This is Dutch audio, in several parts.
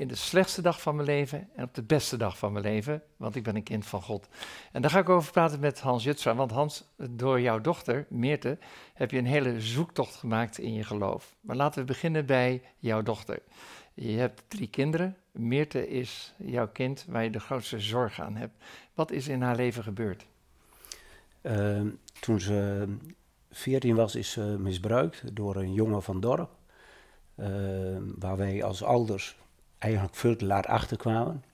in de slechtste dag van mijn leven en op de beste dag van mijn leven, want ik ben een kind van God. En daar ga ik over praten met Hans Jutstra, want Hans, door jouw dochter, Meerte, heb je een hele zoektocht gemaakt in je geloof. Maar laten we beginnen bij jouw dochter. Je hebt drie kinderen. Meerte is jouw kind waar je de grootste zorg aan hebt. Wat is in haar leven gebeurd? Uh, toen ze 14 was, is ze misbruikt door een jongen van dorp. Uh, waar wij als ouders eigenlijk veel te laat achterkwamen.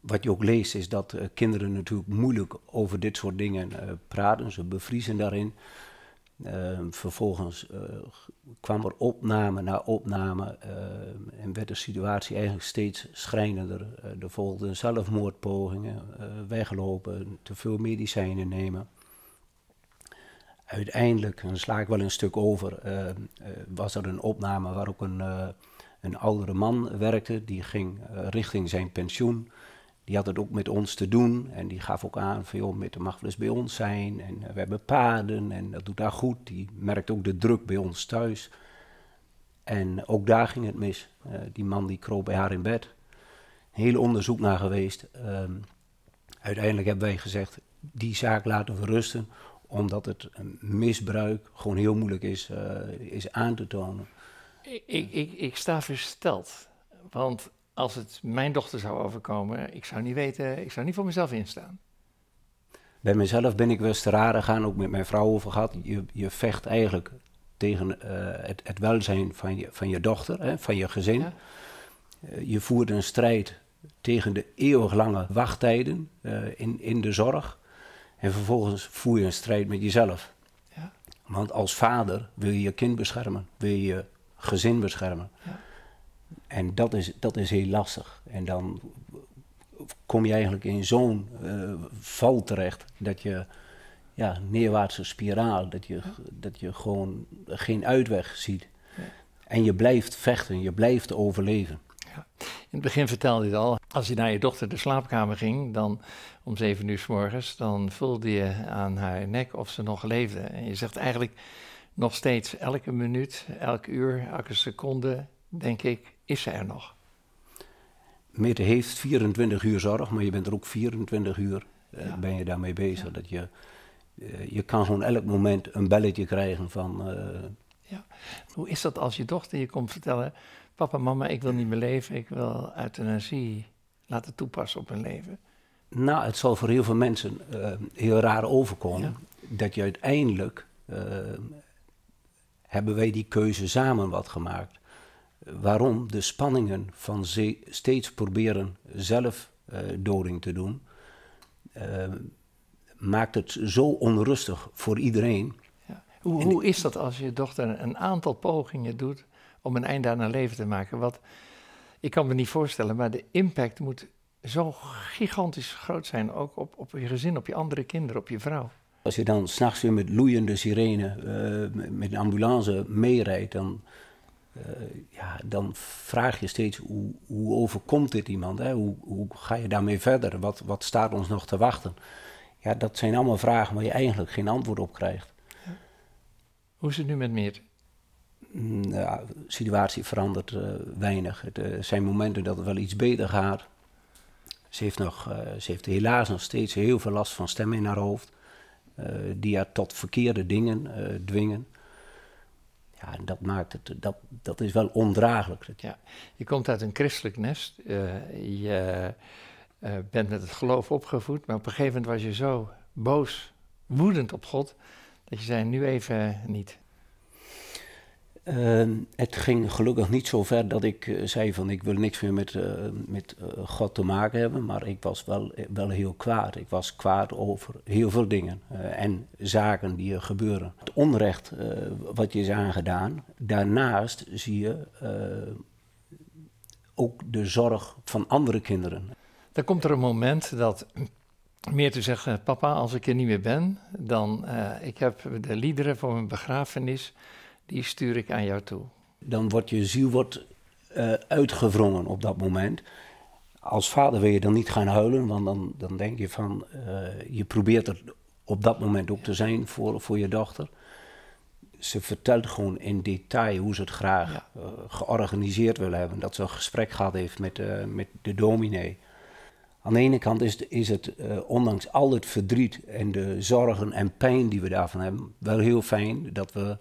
Wat je ook leest is dat uh, kinderen natuurlijk moeilijk over dit soort dingen uh, praten. Ze bevriezen daarin. Uh, vervolgens kwam er opname na opname en werd de situatie eigenlijk steeds schrijnender. er volgden zelfmoordpogingen, weglopen, te veel medicijnen nemen. Uiteindelijk, dan sla ik wel een stuk over, was er een opname waar ook een een oudere man werkte, die ging uh, richting zijn pensioen. Die had het ook met ons te doen en die gaf ook aan van joh, met de mag wel bij ons zijn en uh, we hebben paden en dat doet daar goed. Die merkte ook de druk bij ons thuis. En ook daar ging het mis. Uh, die man die kroop bij haar in bed. Heel onderzoek naar geweest. Um, uiteindelijk hebben wij gezegd, die zaak laten we rusten, omdat het misbruik gewoon heel moeilijk is, is aan te tonen. Ik, ik, ik, sta versteld. Want als het mijn dochter zou overkomen, ik zou niet weten, ik zou niet voor mezelf instaan. Bij mezelf ben ik wel eens te raar gaan, ook met mijn vrouw over gehad. Je, je vecht eigenlijk tegen uh, het, het, welzijn van je, van je dochter, hè, van je gezin. Ja. Uh, je voert een strijd tegen de eeuwig lange wachttijden uh, in, in de zorg. En vervolgens voer je een strijd met jezelf. Ja. Want als vader wil je je kind beschermen, wil je gezin beschermen. Ja. En dat is, dat is heel lastig. En dan kom je eigenlijk in zo'n uh, val terecht dat je, ja, neerwaartse spiraal, dat je, dat je gewoon geen uitweg ziet. Ja. En je blijft vechten, je blijft overleven. Ja. In het begin vertelde je het al, als je naar je dochter de slaapkamer ging, dan om zeven uur s morgens, dan voelde je aan haar nek of ze nog leefde. En je zegt eigenlijk, nog steeds elke minuut, elk uur, elke seconde, denk ik, is ze er nog. Mete heeft 24 uur zorg, maar je bent er ook 24 uur uh, ja. ben je daarmee bezig. Ja. Dat je, uh, je kan gewoon elk moment een belletje krijgen van... Uh, ja. Hoe is dat als je dochter je komt vertellen... papa, mama, ik wil niet meer leven, ik wil euthanasie laten toepassen op hun leven? Nou, het zal voor heel veel mensen heel raar overkomen... Ja. dat je uiteindelijk hebben wij die keuze samen wat gemaakt. Waarom? De spanningen van steeds proberen zelf uh, doding te doen, uh, maakt het zo onrustig voor iedereen. Ja. Hoe, hoe, is dat als je dochter een aantal pogingen doet om een einde aan haar leven te maken? Wat, ik kan me niet voorstellen, maar de impact moet zo gigantisch groot zijn, ook op, op je gezin, op je andere kinderen, op je vrouw. Als je dan s'nachts weer met loeiende sirene uh, met een ambulance meerijdt, dan, uh, ja, dan vraag je steeds hoe, hoe overkomt dit iemand? Hè? Hoe, hoe ga je daarmee verder? Wat, wat staat ons nog te wachten? Ja, dat zijn allemaal vragen waar je eigenlijk geen antwoord op krijgt. Hoe is het nu met meer? Mm, ja, de situatie verandert uh, weinig. Het zijn momenten dat het wel iets beter gaat. Ze heeft, nog, ze heeft helaas nog steeds heel veel last van stemmen in haar hoofd. Uh, die haar tot verkeerde dingen uh, dwingen. Ja, en dat maakt het, dat, dat is wel ondraaglijk. Ja, je komt uit een christelijk nest, uh, je bent met het geloof opgevoed, maar op een gegeven moment was je zo boos, woedend op God, dat je zei, nu even niet. Uh, het ging gelukkig niet zo ver dat ik uh, zei van ik wil niks meer met, uh, met God te maken hebben, maar ik was wel, wel heel kwaad. Ik was kwaad over heel veel dingen en zaken die er gebeuren. Het onrecht wat je is aangedaan, daarnaast zie je ook de zorg van andere kinderen. Dan komt er een moment dat meer te zeggen, papa, als ik er niet meer ben, dan ik heb de liederen voor mijn begrafenis die stuur ik aan jou toe. Dan wordt je ziel wordt, uh, uitgewrongen op dat moment. Als vader wil je dan niet gaan huilen, want dan, dan denk je van, uh, je probeert er op dat moment ook te zijn voor, voor je dochter. Ze vertelt gewoon in detail hoe ze het graag ja. uh, georganiseerd wil hebben. Dat ze een gesprek gehad heeft met, met de dominee. Aan de ene kant is, is het, uh, ondanks al het verdriet en de zorgen en pijn die we daarvan hebben, wel heel fijn dat we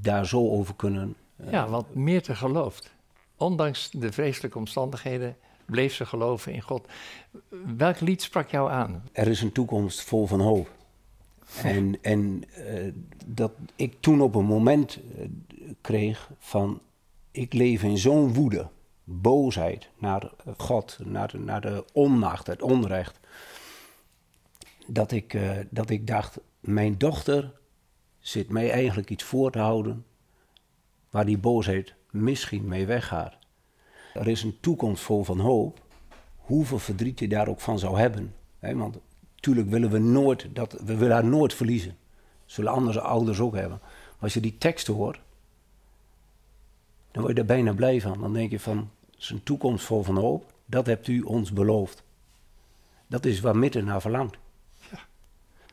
daar zo over kunnen. Uh, ja, want meer te gelooft. Ondanks de vreselijke omstandigheden bleef ze geloven in God. Welk lied sprak jou aan? Er is een toekomst vol van hoop. En, en uh, dat ik toen op een moment kreeg van, ik leef in zo'n woede boosheid naar God, naar de, naar de onmacht, het onrecht. Dat ik, uh, dat ik dacht, mijn dochter zit mij eigenlijk iets voor te houden waar die boosheid misschien mee weggaat. Er is een toekomst vol van hoop, hoeveel verdriet je daar ook van zou hebben. Hè? Want natuurlijk willen we nooit, dat, we willen haar nooit verliezen. Zullen andere ouders ook hebben. Maar als je die teksten hoort, dan word je er bijna blij van. Dan denk je van, het is een toekomst vol van hoop. Dat hebt u ons beloofd. Dat is waar Mitten naar verlangt. Ja.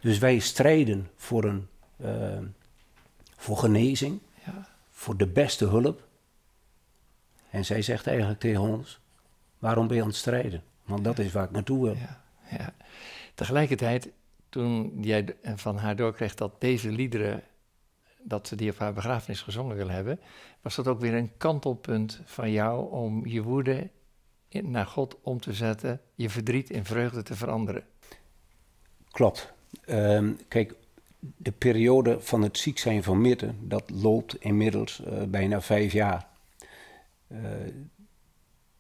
Dus wij strijden voor, een, voor genezing, ja. voor de beste hulp. En zij zegt eigenlijk tegen ons, waarom ben je aan het strijden? Want dat is waar ik naartoe wil. Ja. ja. Tegelijkertijd, toen jij van haar doorkreeg dat deze liederen dat ze die op haar begrafenis gezongen wil hebben, was dat ook weer een kantelpunt van jou om je woede naar God om te zetten, je verdriet in vreugde te veranderen. Klopt. Um, kijk, de periode van het ziek zijn van Mitten, dat loopt inmiddels uh, bijna vijf jaar. Uh,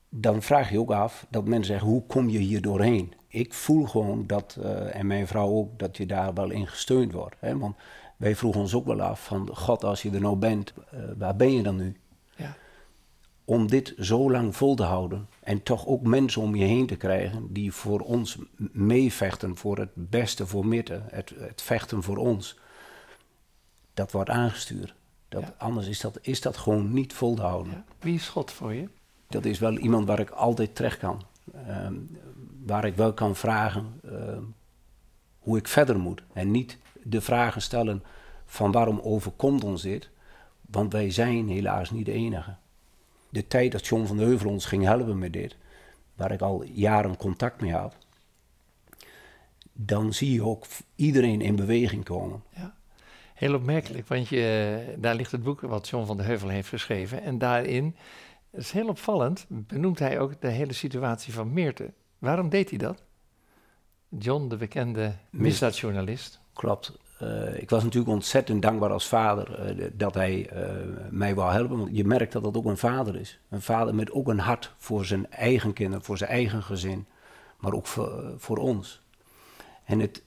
dan vraag je ook af dat mensen zeggen, hoe kom je hier doorheen? Ik voel gewoon dat, uh, en mijn vrouw ook, dat je daar wel in gesteund wordt. Hè? Want wij vroegen ons ook wel af van, God, als je er nou bent, waar ben je dan nu? Om dit zo lang vol te houden en toch ook mensen om je heen te krijgen die voor ons meevechten voor het beste voor midden, het, het vechten voor ons, dat wordt aangestuurd. Dat, ja. Anders is dat, is dat gewoon niet vol te houden. Ja. Wie is God voor je? Dat is wel iemand waar ik altijd terecht kan. Uh, waar ik wel kan vragen uh, hoe ik verder moet. En niet de vragen stellen van waarom overkomt ons dit? Want wij zijn helaas niet de enige. De tijd dat John van de Heuvel ons ging helpen met dit, waar ik al jaren contact mee had, dan zie je ook iedereen in beweging komen. Ja. Heel opmerkelijk, want je, daar ligt het boek wat John van de Heuvel heeft geschreven. En daarin, dat is heel opvallend, benoemt hij ook de hele situatie van Meerte. Waarom deed hij dat? John, de bekende misdaadjournalist. Klopt. Uh, ik was natuurlijk ontzettend dankbaar als vader uh, dat hij uh, mij wou helpen. Want je merkt dat dat ook een vader is. Een vader met ook een hart voor zijn eigen kinderen, voor zijn eigen gezin. Maar ook voor, voor ons. En het,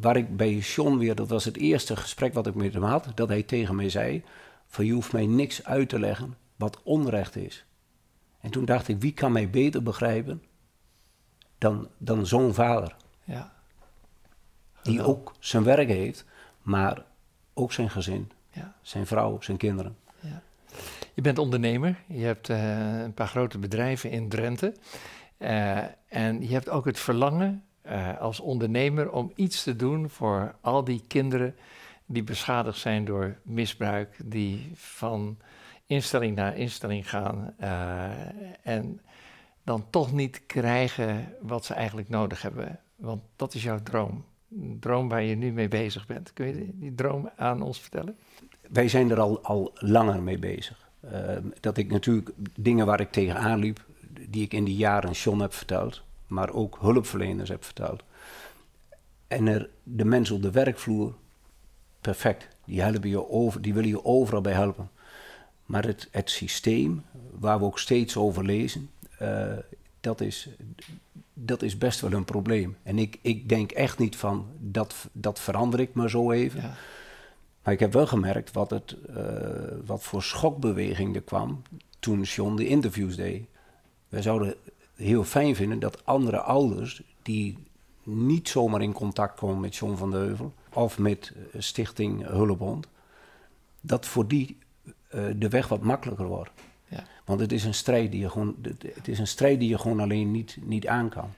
waar ik bij John weer, dat was het eerste gesprek wat ik met hem had. Dat hij tegen mij zei, van je hoeft mij niks uit te leggen wat onrecht is. En toen dacht ik, wie kan mij beter begrijpen dan, dan zo'n vader? Ja. Die ook zijn werk heeft, maar ook zijn gezin, ja. zijn vrouw, zijn kinderen. Ja. Je bent ondernemer, je hebt uh, een paar grote bedrijven in Drenthe. Uh, en je hebt ook het verlangen uh, als ondernemer om iets te doen voor al die kinderen die beschadigd zijn door misbruik, die van instelling naar instelling gaan en dan toch niet krijgen wat ze eigenlijk nodig hebben. Want dat is jouw droom droom waar je nu mee bezig bent. Kun je die, droom aan ons vertellen? Wij zijn er al, al langer mee bezig. Uh, dat ik natuurlijk dingen waar ik tegenaan liep, die ik in die jaren John heb verteld, maar ook hulpverleners heb verteld. En er, de mensen op de werkvloer, perfect. Die, helpen je over, die willen je overal bij helpen. Maar het, het systeem, waar we ook steeds over lezen, uh, dat is, dat is best wel een probleem. En ik, ik denk echt niet van, dat, dat verander ik maar zo even. Ja. Maar ik heb wel gemerkt wat, het, uh, wat voor schokbeweging er kwam toen John de interviews deed. We zouden heel fijn vinden dat andere ouders die niet zomaar in contact komen met John van de Heuvel of met Stichting Hullebond, dat voor die eh, de weg wat makkelijker wordt. Want het is een strijd die je gewoon, het is een strijd die je gewoon alleen niet, niet aan kan.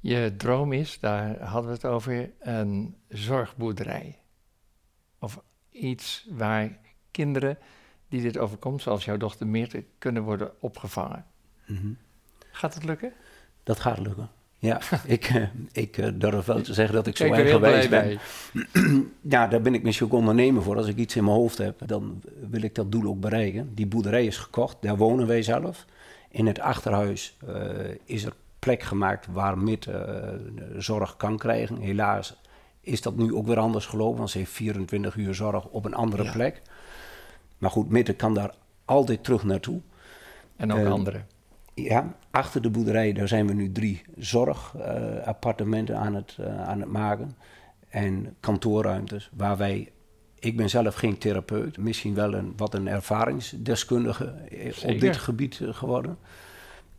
Je droom is, daar hadden we het over, een zorgboerderij. Of iets waar kinderen die dit overkomt, zoals jouw dochter Meerte, kunnen worden opgevangen. Mhm. Gaat het lukken? Dat gaat lukken. Ja, ik, eh, ik eh, durf wel te zeggen dat ik zo heel eigenwijs ben. Ja, daar ben ik misschien ook ondernemer voor. Als ik iets in mijn hoofd heb, dan wil ik dat doel ook bereiken. Die boerderij is gekocht, daar wonen wij zelf. In het achterhuis eh, is er plek gemaakt waar Mit eh, zorg kan krijgen. Helaas is dat nu ook weer anders gelopen, want ze heeft 24 uur zorg op een andere Ja. plek. Maar goed, Mitte kan daar altijd terug naartoe. En ook Eh, anderen. Ja, achter de boerderij, daar zijn we nu drie zorgappartementen aan, het, eh, aan het maken. En kantoorruimtes waar wij... Ik ben zelf geen therapeut, misschien wel een, wat een ervaringsdeskundige eh, Zeker. op dit gebied eh, geworden.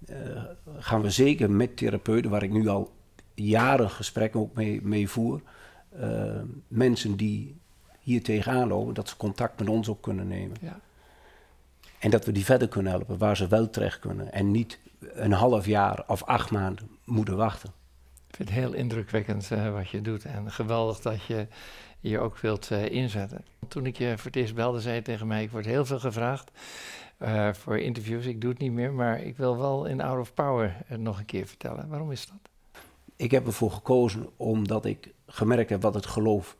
Eh, gaan we zeker met therapeuten, waar ik nu al jaren gesprekken ook mee, mee voer... eh, mensen die hier tegenaan lopen, dat ze contact met ons op kunnen nemen. Ja. En dat we die verder kunnen helpen, waar ze wel terecht kunnen. En niet een half jaar of acht maanden moeten wachten. Ik vind het heel indrukwekkend eh, wat je doet. En geweldig dat je je ook wilt eh, inzetten. Toen ik je voor het eerst belde, zei je tegen mij... ik word heel veel gevraagd eh, voor interviews. Ik doe het niet meer, maar ik wil wel in Out of Power het nog een keer vertellen. Waarom is dat? Ik heb ervoor gekozen omdat ik gemerkt heb wat het geloof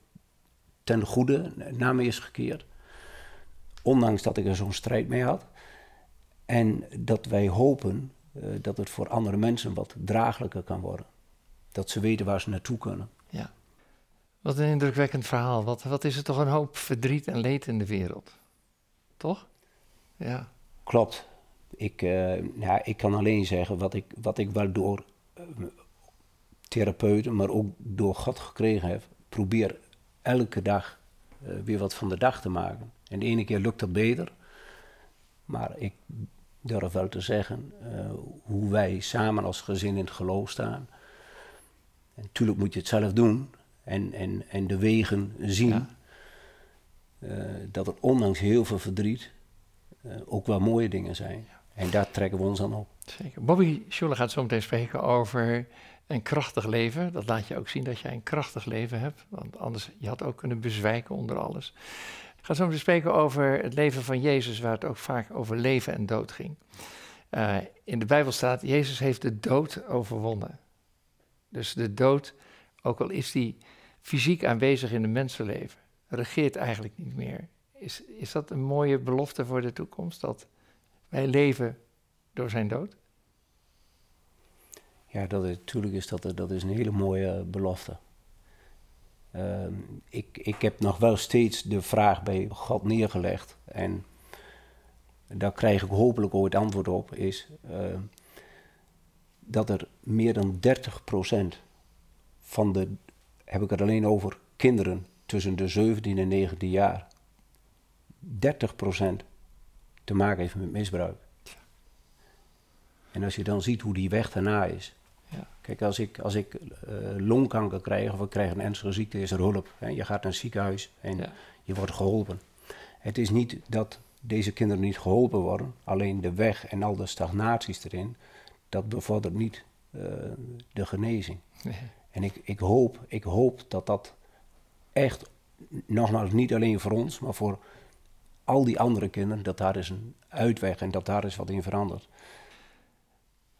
ten goede naar me is gekeerd. Ondanks dat ik er zo'n strijd mee had. En dat wij hopen eh, dat het voor andere mensen wat draaglijker kan worden. Dat ze weten waar ze naartoe kunnen. Ja. Wat een indrukwekkend verhaal. Wat, wat is er toch een hoop verdriet en leed in de wereld? Toch? Ja. Klopt. Ik, eh, ja, ik kan alleen zeggen wat ik, wat ik wel door eh, therapeuten, maar ook door God gekregen heb. Probeer elke dag weer wat van de dag te maken. En de ene keer lukt dat beter. Maar ik durf wel te zeggen eh, hoe wij samen als gezin in het geloof staan. En natuurlijk moet je het zelf doen en, en, en de wegen zien. Ja. eh, dat er ondanks heel veel verdriet eh, ook wel mooie dingen zijn. En daar trekken we ons aan op. Zeker. Bobby Schuller gaat zo meteen spreken over een krachtig leven. Dat laat je ook zien dat jij een krachtig leven hebt. Want anders, je had ook kunnen bezwijken onder alles. Ik ga zo meteen spreken over het leven van Jezus, waar het ook vaak over leven en dood ging. Eh, in de Bijbel staat, Jezus heeft de dood overwonnen. Dus de dood, ook al is die fysiek aanwezig in het mensenleven, regeert eigenlijk niet meer. Is, is dat een mooie belofte voor de toekomst, dat wij leven door zijn dood? Ja, dat is, natuurlijk is dat, dat is een hele mooie belofte. Ehm, ik, ik heb nog wel steeds de vraag bij God neergelegd. En daar krijg ik hopelijk ooit antwoord op. Is ehm, dat er meer dan 30% van de, heb ik het alleen over kinderen tussen de 17 en 19 jaar, 30% te maken heeft met misbruik. En als je dan ziet hoe die weg daarna is. Kijk, als ik, als ik eh, longkanker krijg of ik krijg een ernstige ziekte, is er hulp. Hè? Je gaat naar het ziekenhuis en Ja. je wordt geholpen. Het is niet dat deze kinderen niet geholpen worden, alleen de weg en al de stagnaties erin, dat bevordert niet eh, de genezing. Nee. En ik, ik, hoop, ik hoop dat dat echt, nogmaals, niet alleen voor ons, maar voor al die andere kinderen, dat daar is een uitweg en dat daar is wat in verandert.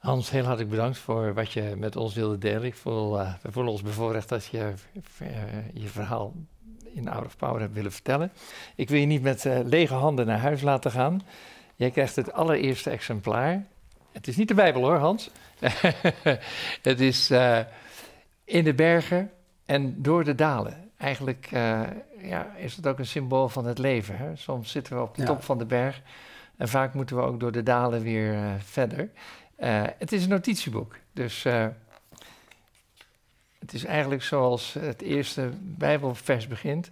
Hans, heel hartelijk bedankt voor wat je met ons wilde delen. Ik voel, eh, we voelen ons bevoorrecht dat je eh, je verhaal in Out of Power hebt willen vertellen. Ik wil je niet met eh, lege handen naar huis laten gaan. Jij krijgt het allereerste exemplaar. Het is niet de Bijbel hoor, Hans. het is in de bergen en door de dalen. Eigenlijk ja, is het ook een symbool van het leven. Hè? Soms zitten we op de Ja. top van de berg en vaak moeten we ook door de dalen weer verder. Eh, het is een notitieboek, dus eh, het is eigenlijk zoals het eerste Bijbelvers begint.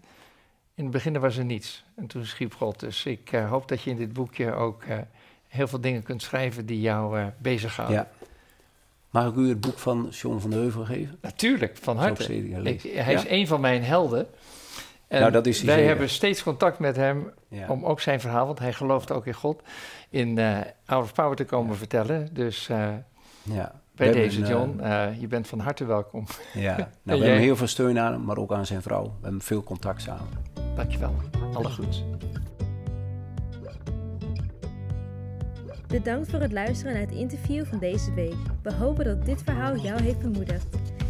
In het begin was er niets en toen schiep God. Dus ik eh, hoop dat je in dit boekje ook heel veel dingen kunt schrijven die jou bezighouden. Ja. Mag ik u het boek van John van de Heuvel geven? Natuurlijk, van harte. Ik, hij is een van mijn helden. En Nou, dat is hij wij zeker. hebben steeds contact met hem Ja. om ook zijn verhaal, want hij gelooft ook in God, in eh Hour of Power te komen vertellen. Dus eh, ja. bij We deze, hebben, eh, John, eh, je bent van harte welkom. Ja, nou, we jij? hebben heel veel steun aan hem, maar ook aan zijn vrouw. We hebben veel contact samen. Dankjewel. Alle goeds. Bedankt voor het luisteren naar het interview van deze week. We hopen dat dit verhaal jou heeft bemoedigd.